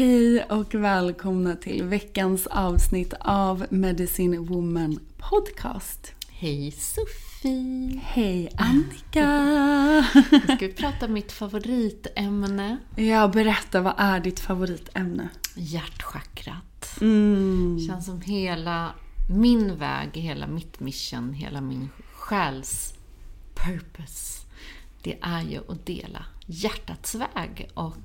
Hej och välkomna till veckans avsnitt av Medicine Woman Podcast. Hej Sofie! Hej Annika! Nu ska vi prata om mitt favoritämne, Ja, berätta, vad är ditt favoritämne? hjärtchakrat. Mm. Känns som hela min väg, hela mitt mission, hela min själs purpose. Det är ju att dela hjärtats väg och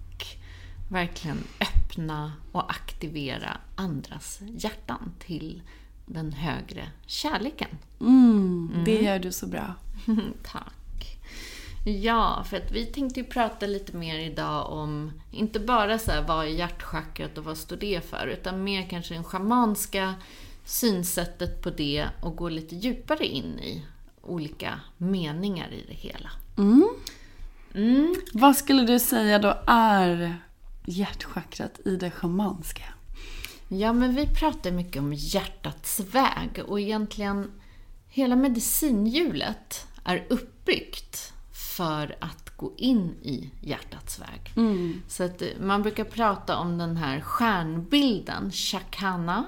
verkligen öppna och aktivera andras hjärtan till den högre kärleken. Mm, det gör du så bra. Tack. Ja, för att vi tänkte ju prata lite mer idag om, inte bara så här, vad är hjärtchakrat och vad står det för, utan mer kanske den schamanska synsättet på det och gå lite djupare in i olika meningar i det hela. Mm. Vad skulle du säga då är hjärtchakrat i det schamanska? Ja, men vi pratar mycket om hjärtats väg och egentligen hela medicinhjulet är uppbyggt för att gå in i hjärtats väg. Så att eh, man brukar prata om den här stjärnbilden, Chakana,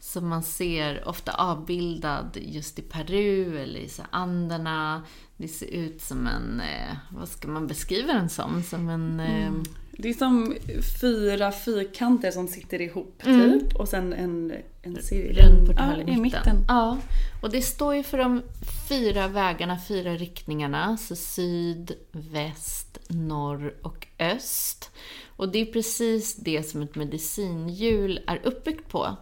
som man ser ofta avbildad just i Peru eller i så Anderna. Det ser ut som en, eh, vad ska man beskriva den som? Som en... Eh, Det är som fyra fyrkanter som sitter ihop typ och sen en, en cirkel. rund portal ja, i mitten. mitten. Ja, och det står ju för de fyra vägarna, fyra riktningarna. Så syd, väst, norr och öst. Och det är precis det som ett medicinhjul är uppbyggt på.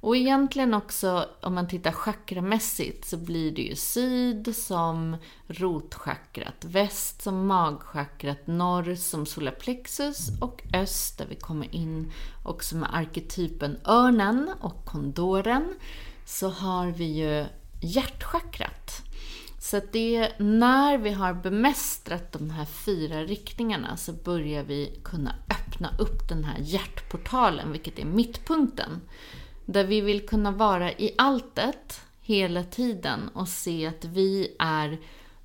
Och egentligen också, om man tittar chakramässigt, så blir det ju syd som rotchakrat, väst som magchakrat, norr som solarplexus och öst där vi kommer in också med arketypen örnen och kondoren, så har vi ju hjärtchakrat. Så att det är när vi har bemästrat de här fyra riktningarna så börjar vi kunna öppna upp den här hjärtportalen, vilket är mittpunkten. Där vi vill kunna vara i alltet hela tiden och se att vi är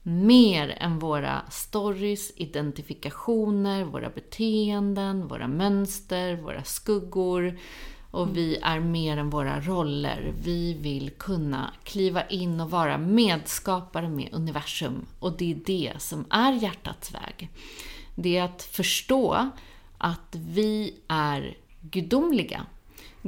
mer än våra stories, identifikationer, våra beteenden, våra mönster, våra skuggor. Och vi är mer än våra roller. Vi vill kunna kliva in och vara medskapare med universum. Och det är det som är hjärtats väg. Det är att förstå att vi är gudomliga.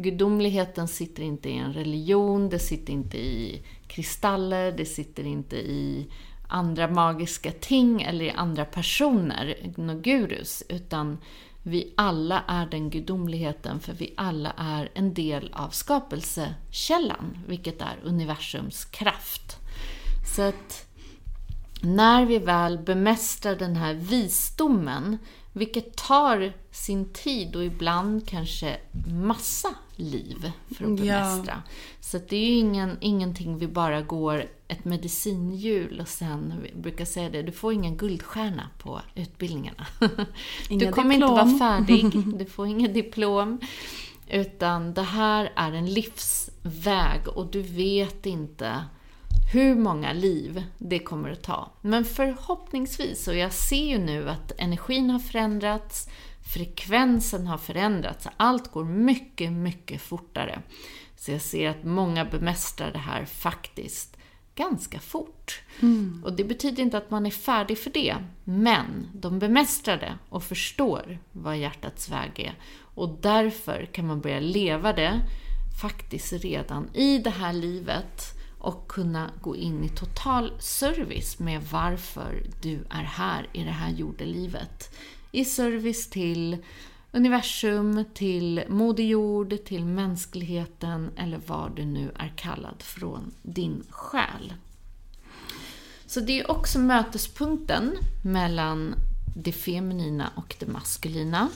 Gudomligheten sitter inte i en religion, det sitter inte i kristaller, det sitter inte i andra magiska ting eller i andra personer, några gurus, utan vi alla är den gudomligheten, för vi alla är en del av skapelsekällan, vilket är universums kraft. Så att när vi väl bemästrar den här visdomen, vilket tar sin tid och ibland kanske massa liv för att bemästra. Ja. Så det är ju ingen, ingenting vi bara går ett medicinhjul och sen, vi brukar säga det, du får ingen guldstjärna på utbildningarna. Inga du kommer diplom. inte vara färdig, du får inget diplom. Utan det här är en livsväg och du vet inte hur många liv det kommer att ta. Men förhoppningsvis, och jag ser ju nu att energin har förändrats, frekvensen har förändrats, allt går mycket, mycket fortare. Så jag ser att många bemästrar det här faktiskt ganska fort. Mm. Och det betyder inte att man är färdig för det, men de bemästrar det och förstår vad hjärtats väg är. Och därför kan man börja leva det faktiskt redan i det här livet och kunna gå in i total service med varför du är här i det här jordelivet. I service till universum, till Moder Jord, till mänskligheten eller vad du nu är kallad från din själ. Så det är också mötespunkten mellan det feminina och det maskulina.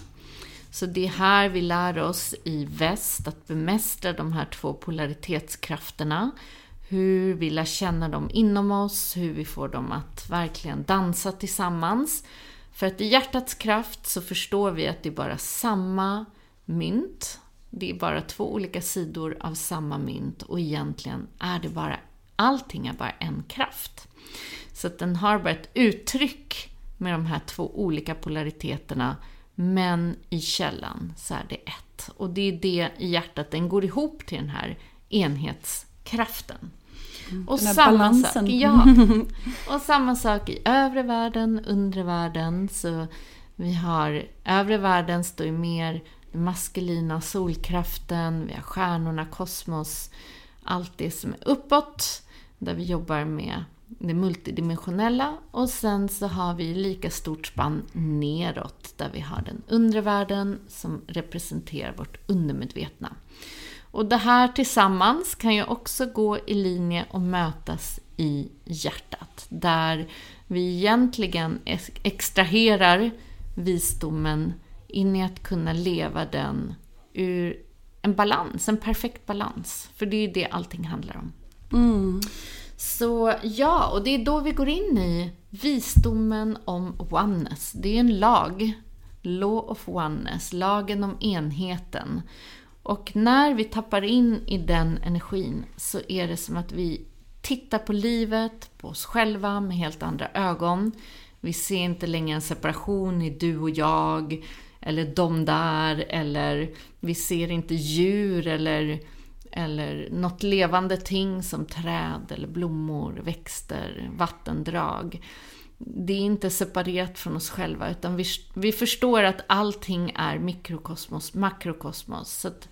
Så det är här vi lär oss i väst att bemästra de här två polaritetskrafterna hur vi lär känna dem inom oss, hur vi får dem att verkligen dansa tillsammans. För att i hjärtats kraft så förstår vi att det är bara samma mynt. Det är bara två olika sidor av samma mynt och egentligen är det bara, allting är bara en kraft. Så att den har bara ett uttryck med de här två olika polariteterna, men i källan så är det ett. Och det är det i hjärtat, den går ihop till den här enhetskraften. Och samma balansen. sak, ja. Och samma sak i övre världen, undre världen. Så vi har övre världen står ju mer den maskulina solkraften, vi har stjärnorna, kosmos, allt det som är uppåt, där vi jobbar med det multidimensionella. Och sen så har vi lika stort spann neråt, där vi har den undre världen som representerar vårt undermedvetna. Och det här tillsammans kan ju också gå i linje och mötas i hjärtat. Där vi egentligen extraherar visdomen in i att kunna leva den ur en balans, en perfekt balans. För det är ju det allting handlar om. Mm. Så ja, och det är då vi går in i visdomen om oneness. Det är en lag, law of oneness, lagen om enheten. Och när vi tappar in i den energin så är det som att vi tittar på livet, på oss själva med helt andra ögon. Vi ser inte längre en separation i du och jag, eller de där, eller vi ser inte djur eller, eller något levande ting som träd eller blommor, växter, vattendrag det är inte separerat från oss själva, utan vi, vi förstår att allting är mikrokosmos, makrokosmos. Så att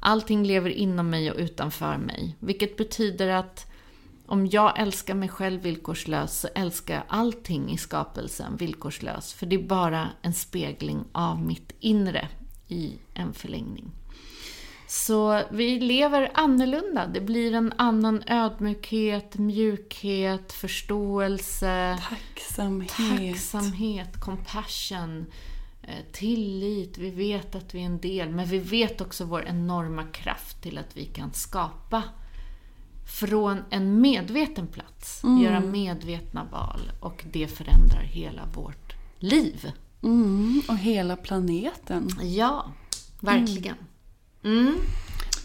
allting lever inom mig och utanför mig. Vilket betyder att om jag älskar mig själv villkorslöst så älskar jag allting i skapelsen villkorslöst. För det är bara en spegling av mitt inre i en förlängning. Så vi lever annorlunda. Det blir en annan ödmjukhet, mjukhet, förståelse. Tacksamhet. Tacksamhet, compassion, eh, tillit. Vi vet att vi är en del, men vi vet också vår enorma kraft till att vi kan skapa från en medveten plats. Mm. Göra medvetna val och det förändrar hela vårt liv. Mm, och hela planeten. Ja, verkligen. Mm. Mm.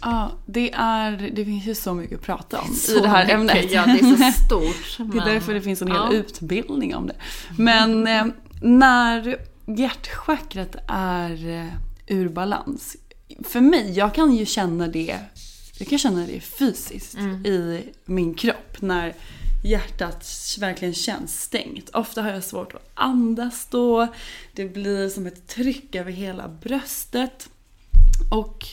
Ja, det, är, det finns ju så mycket att prata om så i det här mycket, ämnet. Ja, det är så stort. det är därför det finns en hel ja. utbildning om det. Men eh, när hjärtchakrat är eh, ur balans. För mig, jag kan ju känna det, jag kan känna det fysiskt mm. i min kropp. När hjärtat verkligen känns stängt. Ofta har jag svårt att andas då. Det blir som ett tryck över hela bröstet. Och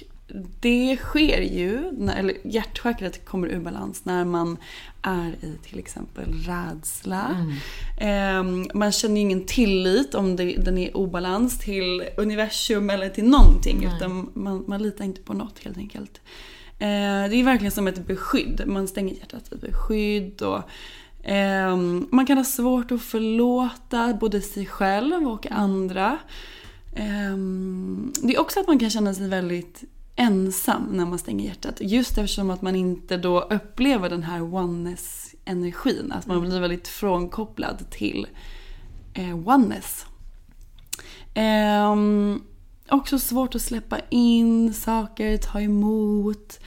det sker ju, när, eller hjärtchakrat kommer ur balans när man är i till exempel rädsla. Mm. Eh, man känner ju ingen tillit om det, den är obalans till universum eller till någonting. Nej. Utan man, man litar inte på något helt enkelt. Eh, det är verkligen som ett beskydd. Man stänger hjärtat i beskydd. Och, ehm, man kan ha svårt att förlåta både sig själv och andra. Ehm, det är också att man kan känna sig väldigt ensam när man stänger hjärtat. Just eftersom att man inte då upplever den här oneness-energin. Att man blir väldigt frånkopplad till eh, oneness. Ehm, också svårt att släppa in saker, ta emot.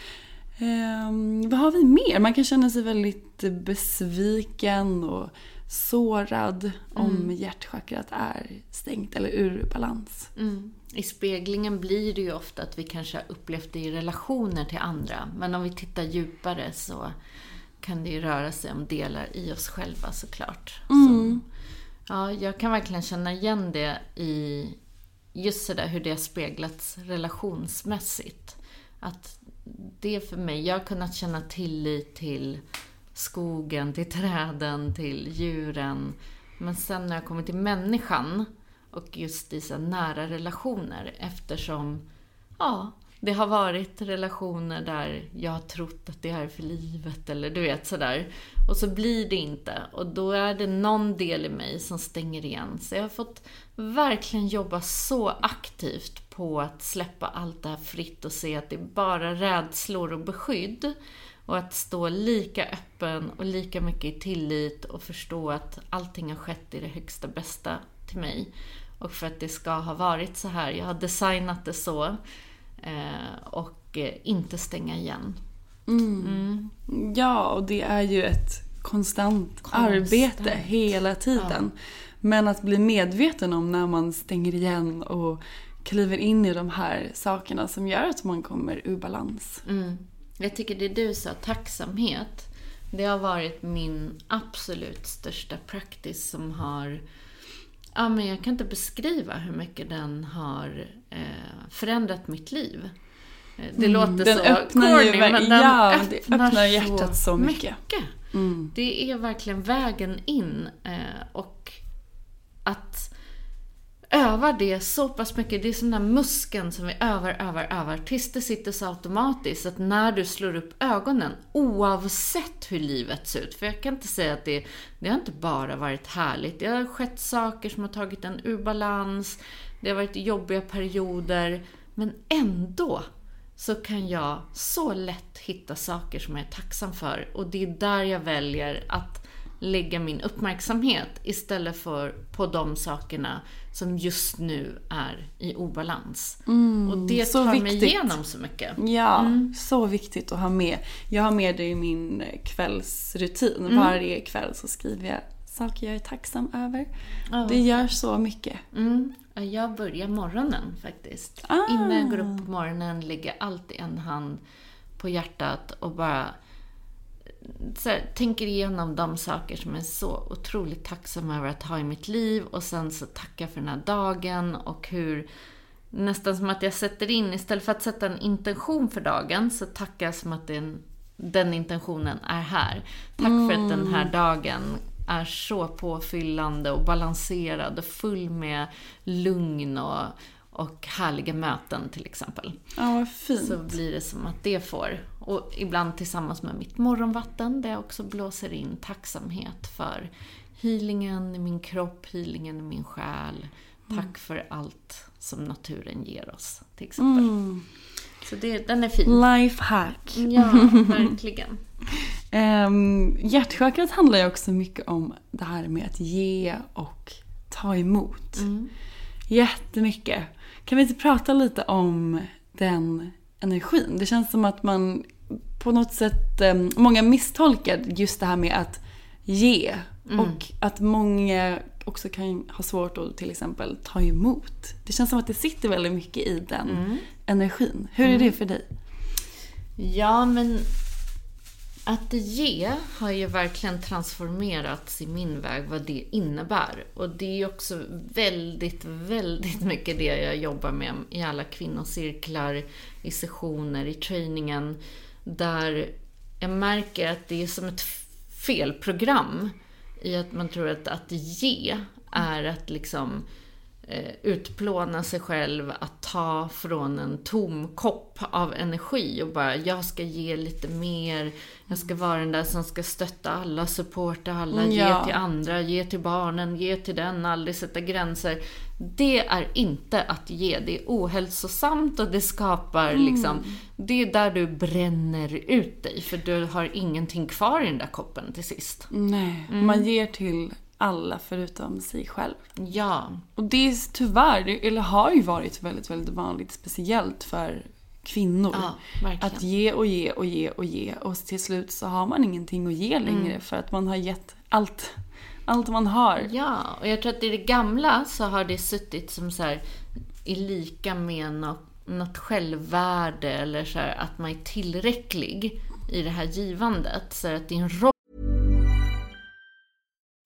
Ehm, vad har vi mer? Man kan känna sig väldigt besviken och sårad om hjärtchakrat är stängt eller ur balans. Mm. I speglingen blir det ju ofta att vi kanske har upplevt det i relationer till andra. Men om vi tittar djupare så kan det ju röra sig om delar i oss själva såklart. Som, ja, jag kan verkligen känna igen det i just sådär hur det har speglats relationsmässigt. Att det för mig, jag har kunnat känna tillit till skogen, till träden, till djuren. Men sen när jag kommer till människan och just i så nära relationer eftersom, ja, det har varit relationer där jag har trott att det är för livet eller du vet sådär. Och så blir det inte. Och då är det någon del i mig som stänger igen. Så jag har fått verkligen jobba så aktivt på att släppa allt det här fritt och se att det är bara rädslor och beskydd. Och att stå lika öppen och lika mycket i tillit och förstå att allting har skett i det högsta bästa till mig. Och för att det ska ha varit så här. Jag har designat det så. Eh, och eh, inte stänga igen. Mm. Ja, och det är ju ett konstant, arbete hela tiden. Men att bli medveten om när man stänger igen och kliver in i de här sakerna som gör att man kommer ur balans. Mm. Jag tycker det du sa, tacksamhet. Det har varit min absolut största practice som har... Ja, men jag kan inte beskriva hur mycket den har eh, förändrat mitt liv. Eh, Det låter Mm. Den så öppnar ju corny, ver- men den ja, öppnar, öppnar hjärtat så mycket. Mm. Det är verkligen vägen in. Eh, och att övar det så pass mycket, det är som den där muskeln som vi övar, övar, övar tills det sitter så automatiskt att när du slår upp ögonen, oavsett hur livet ser ut, för jag kan inte säga att det, det har inte bara varit härligt. Det har skett saker som har tagit en ur balans, det har varit jobbiga perioder, men ändå så kan jag så lätt hitta saker som jag är tacksam för. Och det är där jag väljer att lägga min uppmärksamhet istället för på de sakerna som just nu är i obalans. och det Mm, tar mig igenom så mycket. Ja, så viktigt att ha med. Jag har med det i min kvällsrutin. Mm. Varje kväll så skriver jag saker jag är tacksam över. Ja. Det gör så mycket. Mm. Ja, Jag börjar morgonen faktiskt. Ah. Innan jag går upp på morgonen lägger jag alltid en hand på hjärtat och bara här, tänker igenom de saker som jag är så otroligt tacksam över att ha i mitt liv och sen så tackar jag för den här dagen och hur nästan som att jag sätter in, istället för att sätta en intention för dagen så tackar jag som att den, den intentionen är här. Tack för att den här dagen är så påfyllande och balanserad och full med lugn och, och härliga möten till exempel. Ja, vad fint. Så blir det som att det får. Och ibland tillsammans med mitt morgonvatten där jag också blåser in tacksamhet för healingen i min kropp, healingen i min själ. Tack för allt som naturen ger oss, till exempel. Så det, den är fin. Lifehack. Ja, verkligen. Um, hjärtchakrat handlar ju också mycket om det här med att ge och ta emot. Jättemycket. Kan vi inte prata lite om den energin? Det känns som att man på något sätt, um, många misstolkar just det här med att ge. Och att många också kan ha svårt att till exempel ta emot. Det känns som att det sitter väldigt mycket i den energin. Hur är det för dig? Ja, men att ge har ju verkligen transformerats i min väg, vad det innebär. Och det är också väldigt, väldigt mycket det jag jobbar med i alla kvinnocirklar, i sessioner, i träningen. Där jag märker att det är som ett felprogram i att man tror att att ge är att liksom eh, utplåna sig själv, att ta från en tom kopp av energi och bara jag ska ge lite mer, jag ska vara den där som ska stötta alla, supporta alla, Mm, ja. ge till andra, ge till barnen, ge till den, aldrig sätta gränser. Det är inte att ge, det är ohälsosamt och det skapar liksom, det är där du bränner ut dig för du har ingenting kvar i den där koppen till sist. Nej, man ger till alla förutom sig själv. Ja, Och det är tyvärr, eller har ju varit väldigt, väldigt vanligt, speciellt för kvinnor. Ja, att ge och ge och ge och ge och till slut så har man ingenting att ge längre för att man har gett allt. Allt man har. Ja, och jag tror att i det gamla så har det suttit som så här i lika med något, något självvärde eller så här att man är tillräcklig i det här givandet. Så att din roll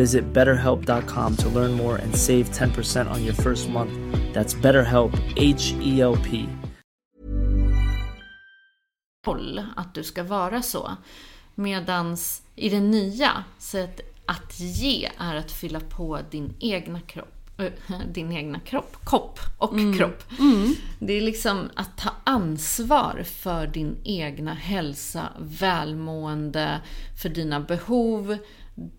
Visit betterhelp.com to learn more and save 10% on your first month. That's BetterHelp, H E L P. att du ska vara så. Medans i det nya, så att, att ge är att fylla på din egna kropp äh, din egna kropp, kopp och kropp. Det är liksom att ta ansvar för din egna hälsa, välmående, för dina behov.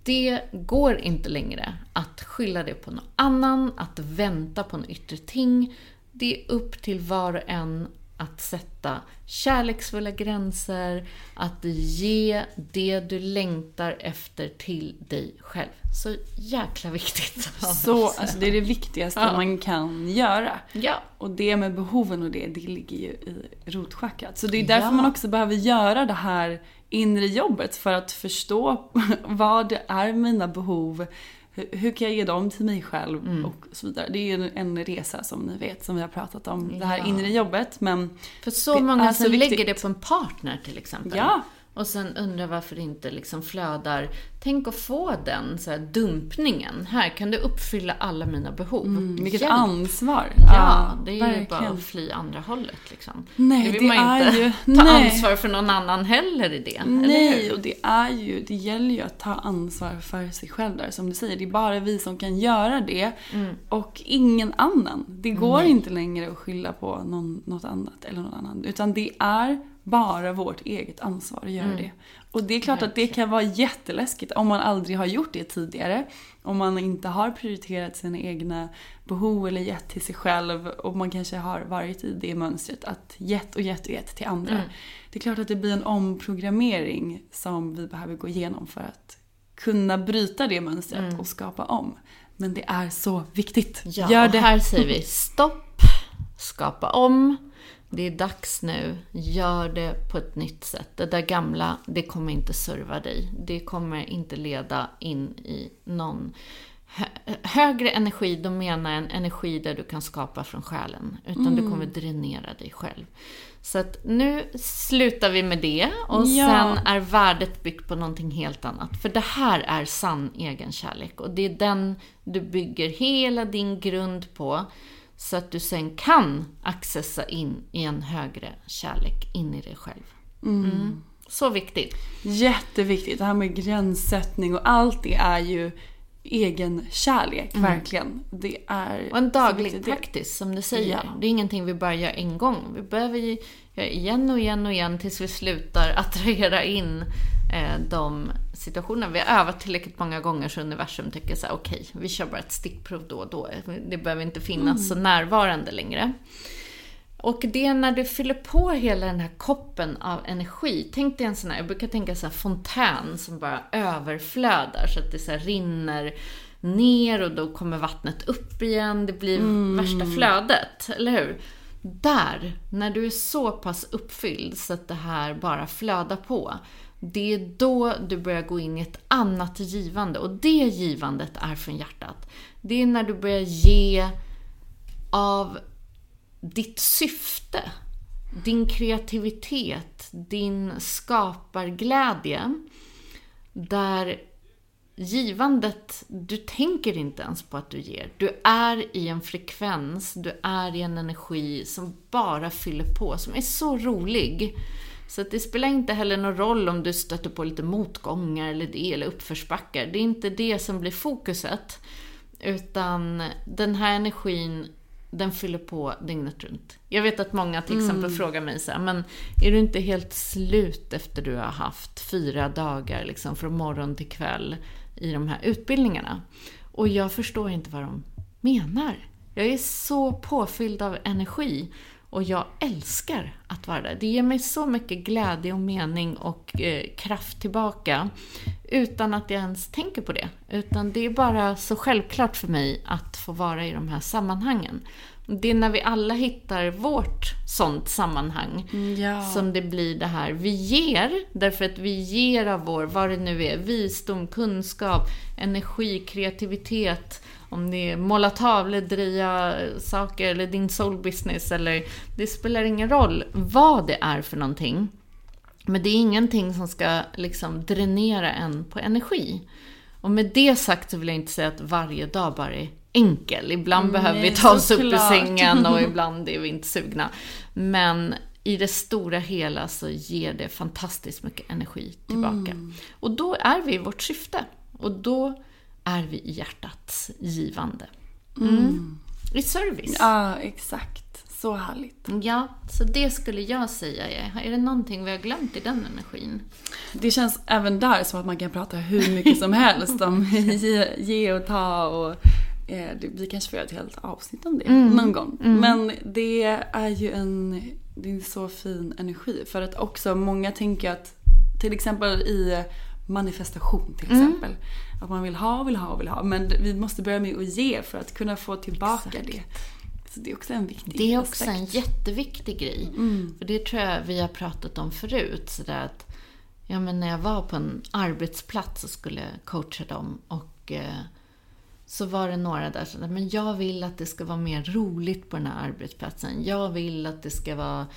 Det går inte längre att skylla det på någon annan, att vänta på något yttre ting. Det är upp till var och en att sätta kärleksfulla gränser, att ge det du längtar efter till dig själv. Så jäkla viktigt. Så, alltså det är det viktigaste Ja. man kan göra. Ja. Och det med behoven och det, det ligger ju i rotchakrat. Så det är därför Ja. man också behöver göra det här inre jobbet för att förstå vad det är mina behov, hur, hur kan jag ge dem till mig själv Mm. och så vidare. Det är ju en, resa som ni vet, som vi har pratat om, det här Ja. inre jobbet. Men För så många är så som viktigt. lägger det på en partner till exempel. Ja. Och sen undrar varför det inte liksom flödar. Tänk att få den så här, dumpningen. Här kan du uppfylla alla mina behov. Mm, vilket Hjälp. ansvar. Ja, det är ju verkligen. bara att fly andra hållet liksom. Nej, det vill det man är inte ju- ta nej. ansvar för någon annan heller i det. Nej, och det är ju, det gäller ju att ta ansvar för sig själv där. Som du säger, det är bara vi som kan göra det. Mm. Och ingen annan. Det går inte längre att skylla på någon, något annat eller någon annan. Utan det är bara vårt eget ansvar att göra Mm. det. Och det är klart att det kan vara jätteläskigt om man aldrig har gjort det tidigare. Om man inte har prioriterat sina egna behov eller gett till sig själv. Och man kanske har varit i det mönstret att gett och gett och gett till andra. Mm. Det är klart att det blir en omprogrammering som vi behöver gå igenom för att kunna bryta det mönstret och skapa om. Men det är så viktigt. Mm. Ja, Gör och det. här säger vi stopp, skapa om. Det är dags nu. Gör det på ett nytt sätt. Det där gamla, det kommer inte serva dig. Det kommer inte leda in i någon hö- högre energi. Då menar jag en energi där du kan skapa från själen. Utan du kommer dränera dig själv. Så att nu slutar vi med det och Ja. sen är värdet byggt på någonting helt annat. För det här är sann egenkärlek och det är den du bygger hela din grund på så att du sen kan accessa in i en högre kärlek in i dig själv. Mm. Så viktigt. Jätteviktigt. Det här med gränssättning och allt det är ju egen kärlek, verkligen. Det är Mm. Och en daglig practice, som du säger. Ja. Det är ingenting vi bara gör en gång. Vi behöver ju göra igen och igen och igen tills vi slutar attrahera in eh, de situationerna. Vi har övat tillräckligt många gånger så universum tycker så här: okej, vi kör bara ett stickprov då och då. Det behöver inte finnas så närvarande längre. Och det är när du fyller på hela den här koppen av energi. Tänk dig en sån här, jag brukar tänka så här fontän som bara överflödar så att det så rinner ner och då kommer vattnet upp igen. Det blir värsta flödet, eller hur? Där, när du är så pass uppfylld så att det här bara flödar på. Det är då du börjar gå in i ett annat givande och det givandet är från hjärtat. Det är när du börjar ge av ditt syfte, din kreativitet, din skaparglädje. Där givandet, du tänker inte ens på att du ger. Du är i en frekvens, du är i en energi som bara fyller på, som är så rolig. Så att det spelar inte heller någon roll om du stöter på lite motgångar eller det, eller uppförsbackar. Det är inte det som blir fokuset. Utan den här energin, den fyller på dygnet runt. Jag vet att många till exempel frågar mig så här, men är du inte helt slut efter du har haft fyra dagar liksom från morgon till kväll i de här utbildningarna? Och jag förstår inte vad de menar. Jag är så påfylld av energi och jag älskar att vara där. Det ger mig så mycket glädje och mening och eh, kraft tillbaka utan att jag ens tänker på det. Utan det är bara så självklart för mig att få vara i de här sammanhangen. Det är när vi alla hittar vårt sånt sammanhang Ja. som det blir det här. Vi ger, därför att vi ger av vår, vad det nu är, visdom, kunskap, energi, kreativitet, om det är måla tavlor, dreja saker eller din soul business eller det spelar ingen roll vad det är för någonting. Men det är ingenting som ska liksom dränera en på energi. Och med det sagt så vill jag inte säga att varje dag bara är enkel. Ibland behöver vi ta oss upp ur sängen och ibland är vi inte sugna. Men i det stora hela så ger det fantastiskt mycket energi tillbaka. Och då är vi i vårt syfte. Och då är vi i hjärtats givande. Mm. I service. Ja, exakt. Så härligt. Ja, så det skulle jag säga är. Är det någonting vi har glömt i den energin? Det känns även där som att man kan prata hur mycket som helst om ge, ge och ta och eh, det, vi kanske får göra ett helt avsnitt om det någon gång. Men det är ju en, det är en så fin energi för att också många tänker att till exempel i manifestation till exempel. Att man vill ha, vill ha, vill ha. Men vi måste börja med att ge för att kunna få tillbaka Exakt. det. Så det är också en viktig Det är också en aspekt. jätteviktig grej. För det tror jag vi har pratat om förut. Så att, ja, men när jag var på en arbetsplats och skulle coacha dem och eh, så var det några där som sa, men jag vill att det ska vara mer roligt på den här arbetsplatsen. Jag vill att det ska vara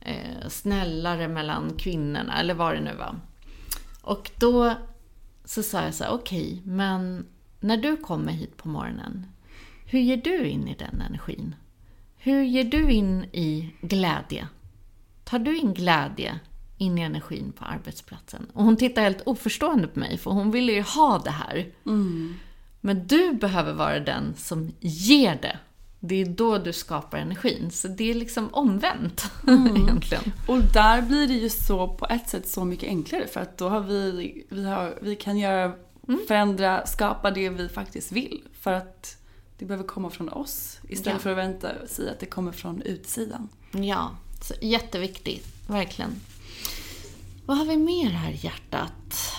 eh, snällare mellan kvinnorna, eller vad det nu var. Och då så sa jag så här, okej, men när du kommer hit på morgonen, hur ger du in i den energin? Hur ger du in i glädje? Tar du in glädje in i energin på arbetsplatsen? Och hon tittar helt oförstående på mig, för hon ville ju ha det här. Men du behöver vara den som ger det. Det är då du skapar energin. Så det är liksom omvänt egentligen. Och där blir det ju så på ett sätt så mycket enklare för att då har vi, vi, har, vi kan göra, förändra, skapa det vi faktiskt vill. För att det behöver komma från oss istället Ja. för att vänta sig att det kommer från utsidan. Ja, så jätteviktigt. Verkligen. Vad har vi mer här hjärtat?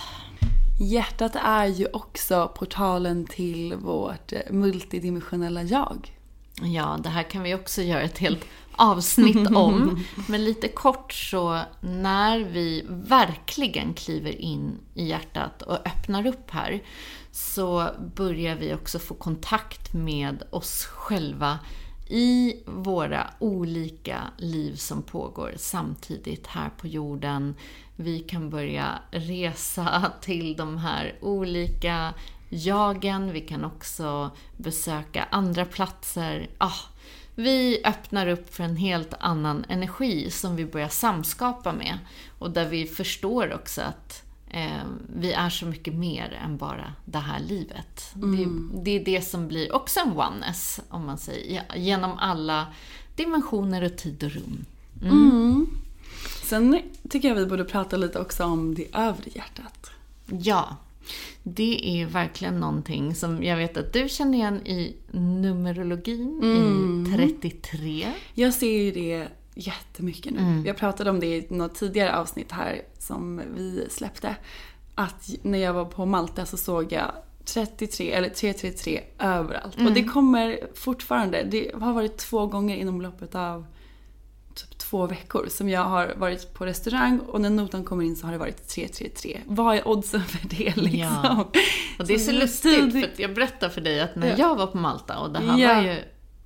Hjärtat är ju också portalen till vårt eh, multidimensionella jag. Ja, det här kan vi också göra ett helt avsnitt om. Men lite kort så, när vi verkligen kliver in i hjärtat och öppnar upp här, så börjar vi också få kontakt med oss själva i våra olika liv som pågår samtidigt här på jorden. Vi kan börja resa till de här olika jagen. Vi kan också besöka andra platser. Ah, vi öppnar upp för en helt annan energi som vi börjar samskapa med. Och där vi förstår också att eh, vi är så mycket mer än bara det här livet. Mm. Det, det är det som blir också en oneness, om man säger, genom alla dimensioner och tid och rum. Sen tycker jag vi borde prata lite också om det övre hjärtat. Ja, det är verkligen någonting som jag vet att du känner igen i Numerologin i 33. Jag ser ju det jättemycket nu. Jag pratade om det i något tidigare avsnitt här som vi släppte. Att när jag var på Malta så såg jag 33 eller 333 överallt. Och det kommer fortfarande. Det har varit två gånger inom loppet av typ två veckor som jag har varit på restaurang och när notan kommer in så har det varit 333. Vad är oddsen för det liksom? Ja. Och det är så Så lustigt, för att jag berättar för dig att när Ja. jag var på Malta, och det här Ja. var ju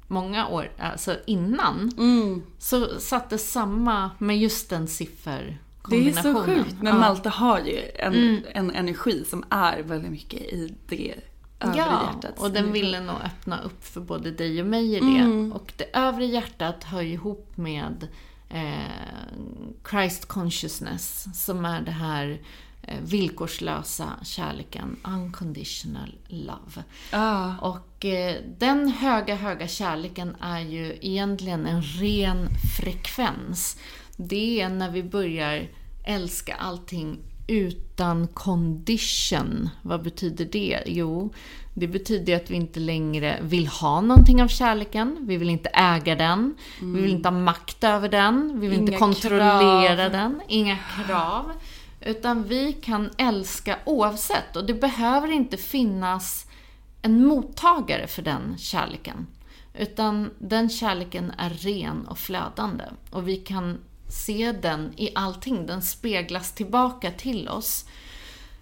många år alltså innan, Mm. så satte samma med just den Det är så sjukt. Men. Malta har ju en, en energi som är väldigt mycket i det övre Ja, hjärtat. och den ville nog öppna upp för både dig och mig i det. Och det övre hjärtat hör ihop med eh, Christ consciousness, som är det här eh, villkorslösa kärleken, unconditional love. Ja. Och eh, den höga, höga kärleken är ju egentligen en ren frekvens. Det är när vi börjar älska allting utan condition. Vad betyder det? Jo, det betyder att vi inte längre vill ha någonting av kärleken. Vi vill inte äga den. Vi vill inte ha makt över den. Vi vill inte Inga kontrollera krav. den. Inga krav. Utan vi kan älska oavsett. Och det behöver inte finnas en mottagare för den kärleken. Utan den kärleken är ren och flödande. Och vi kan se den i allting. Den speglas tillbaka till oss.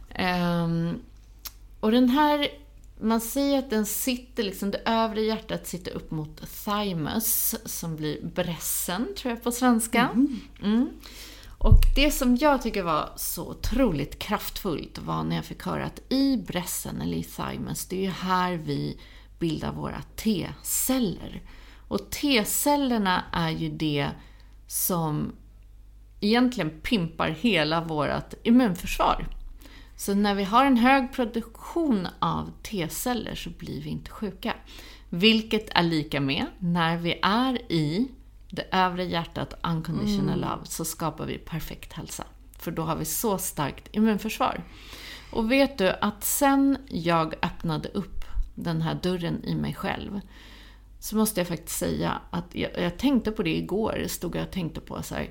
Ehm, och den här, man säger att den sitter, liksom det övre hjärtat sitter upp mot thymus, som blir brässen, tror jag på svenska. Mm. Och det som jag tycker var så otroligt kraftfullt var när jag fick höra att i brässen, eller i thymus, det är ju här vi bildar våra T-celler. Och T-cellerna är ju det som egentligen pimpar hela vårt immunförsvar. Så när vi har en hög produktion av T-celler så blir vi inte sjuka. Vilket är lika med, när vi är i det övre hjärtat, unconditional love, så skapar vi perfekt hälsa. För då har vi så starkt immunförsvar. Och vet du att sen jag öppnade upp den här dörren i mig själv, så måste jag faktiskt säga att jag, jag tänkte på det igår, stod jag och tänkte på så här.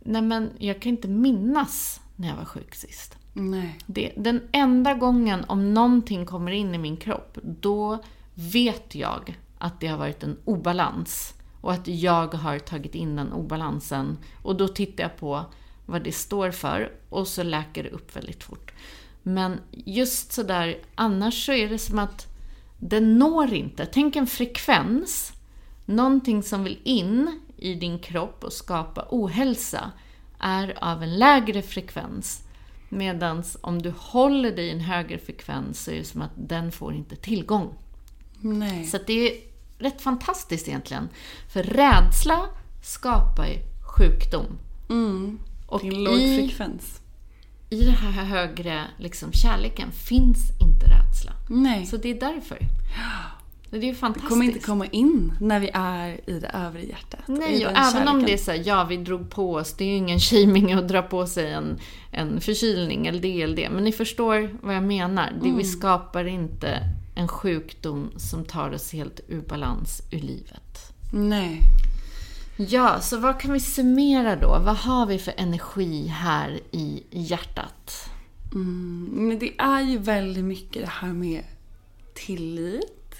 Nej men jag kan inte minnas när jag var sjuk sist. Nej. Det, den enda gången om någonting kommer in i min kropp, då vet jag att det har varit en obalans. Och att jag har tagit in den obalansen. Och då tittar jag på vad det står för och så läker det upp väldigt fort. Men just sådär, annars så är det som att den når inte. Tänk en frekvens. Någonting som vill in i din kropp och skapa ohälsa är av en lägre frekvens. Medan om du håller dig i en högre frekvens så är det som att den får inte tillgång. Nej. Så det är rätt fantastiskt egentligen. För rädsla skapar ju sjukdom. Och Det är en låg i, frekvens. I den här högre liksom, kärleken finns inte rädsla. Nej. Så det är därför. Det är det fantastiskt. kommer inte komma in när vi är i det övre hjärtat. Nej, och den även om kärleken. det är så här, ja vi drog på oss, det är ju ingen shaming att dra på sig en, en förkylning eller det eller det. Men ni förstår vad jag menar. Det, Mm. Vi skapar inte en sjukdom som tar oss helt ur balans ur livet. Nej. Ja, så vad kan vi summera då? Vad har vi för energi här i hjärtat? Men det är ju väldigt mycket det här med tillit.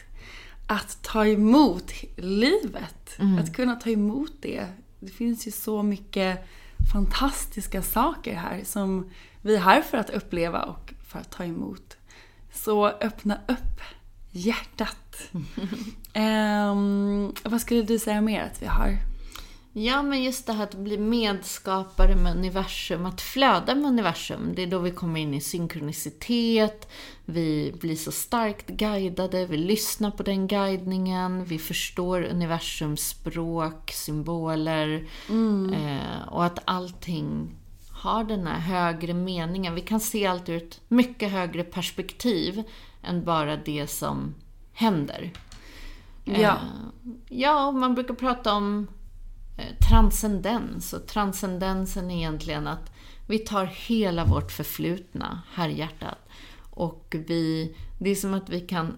Att ta emot livet. Att kunna ta emot det. Det finns ju så mycket fantastiska saker här som vi är här för att uppleva och för att ta emot. Så öppna upp hjärtat. Ehm, vad skulle du säga mer att vi har? Ja, men just det här att bli medskapare med universum, att flöda med universum. Det är då vi kommer in i synkronicitet, vi blir så starkt guidade, vi lyssnar på den guidningen, vi förstår universums språk, symboler. Eh, och att allting har den här högre meningen. Vi kan se allt ur ett mycket högre perspektiv än bara det som händer. Ja. Eh, ja, man brukar prata om Eh, transcendens och transcendensen är egentligen att vi tar hela vårt förflutna här hjärtat och vi, det är som att vi kan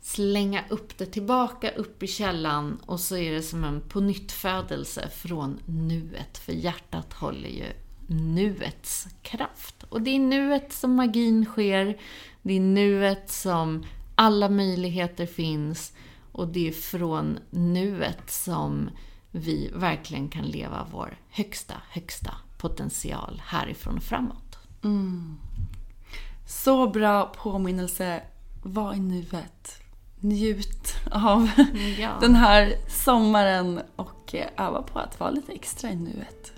slänga upp det tillbaka upp i källan och så är det som en pånyttfödelse från nuet. För hjärtat håller ju nuets kraft. Och det är nuet som magin sker. Det är nuet som alla möjligheter finns. Och det är från nuet som vi verkligen kan leva vår högsta, högsta potential härifrån och framåt. Så bra påminnelse. Var i nuet. Njut av Ja. den här sommaren och eh, öva på att vara lite extra i nuet.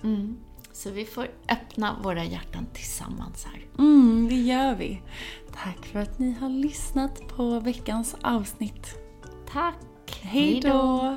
Så vi får öppna våra hjärtan tillsammans här. Mm, det gör vi. Tack för att ni har lyssnat på veckans avsnitt. Tack! Hej då!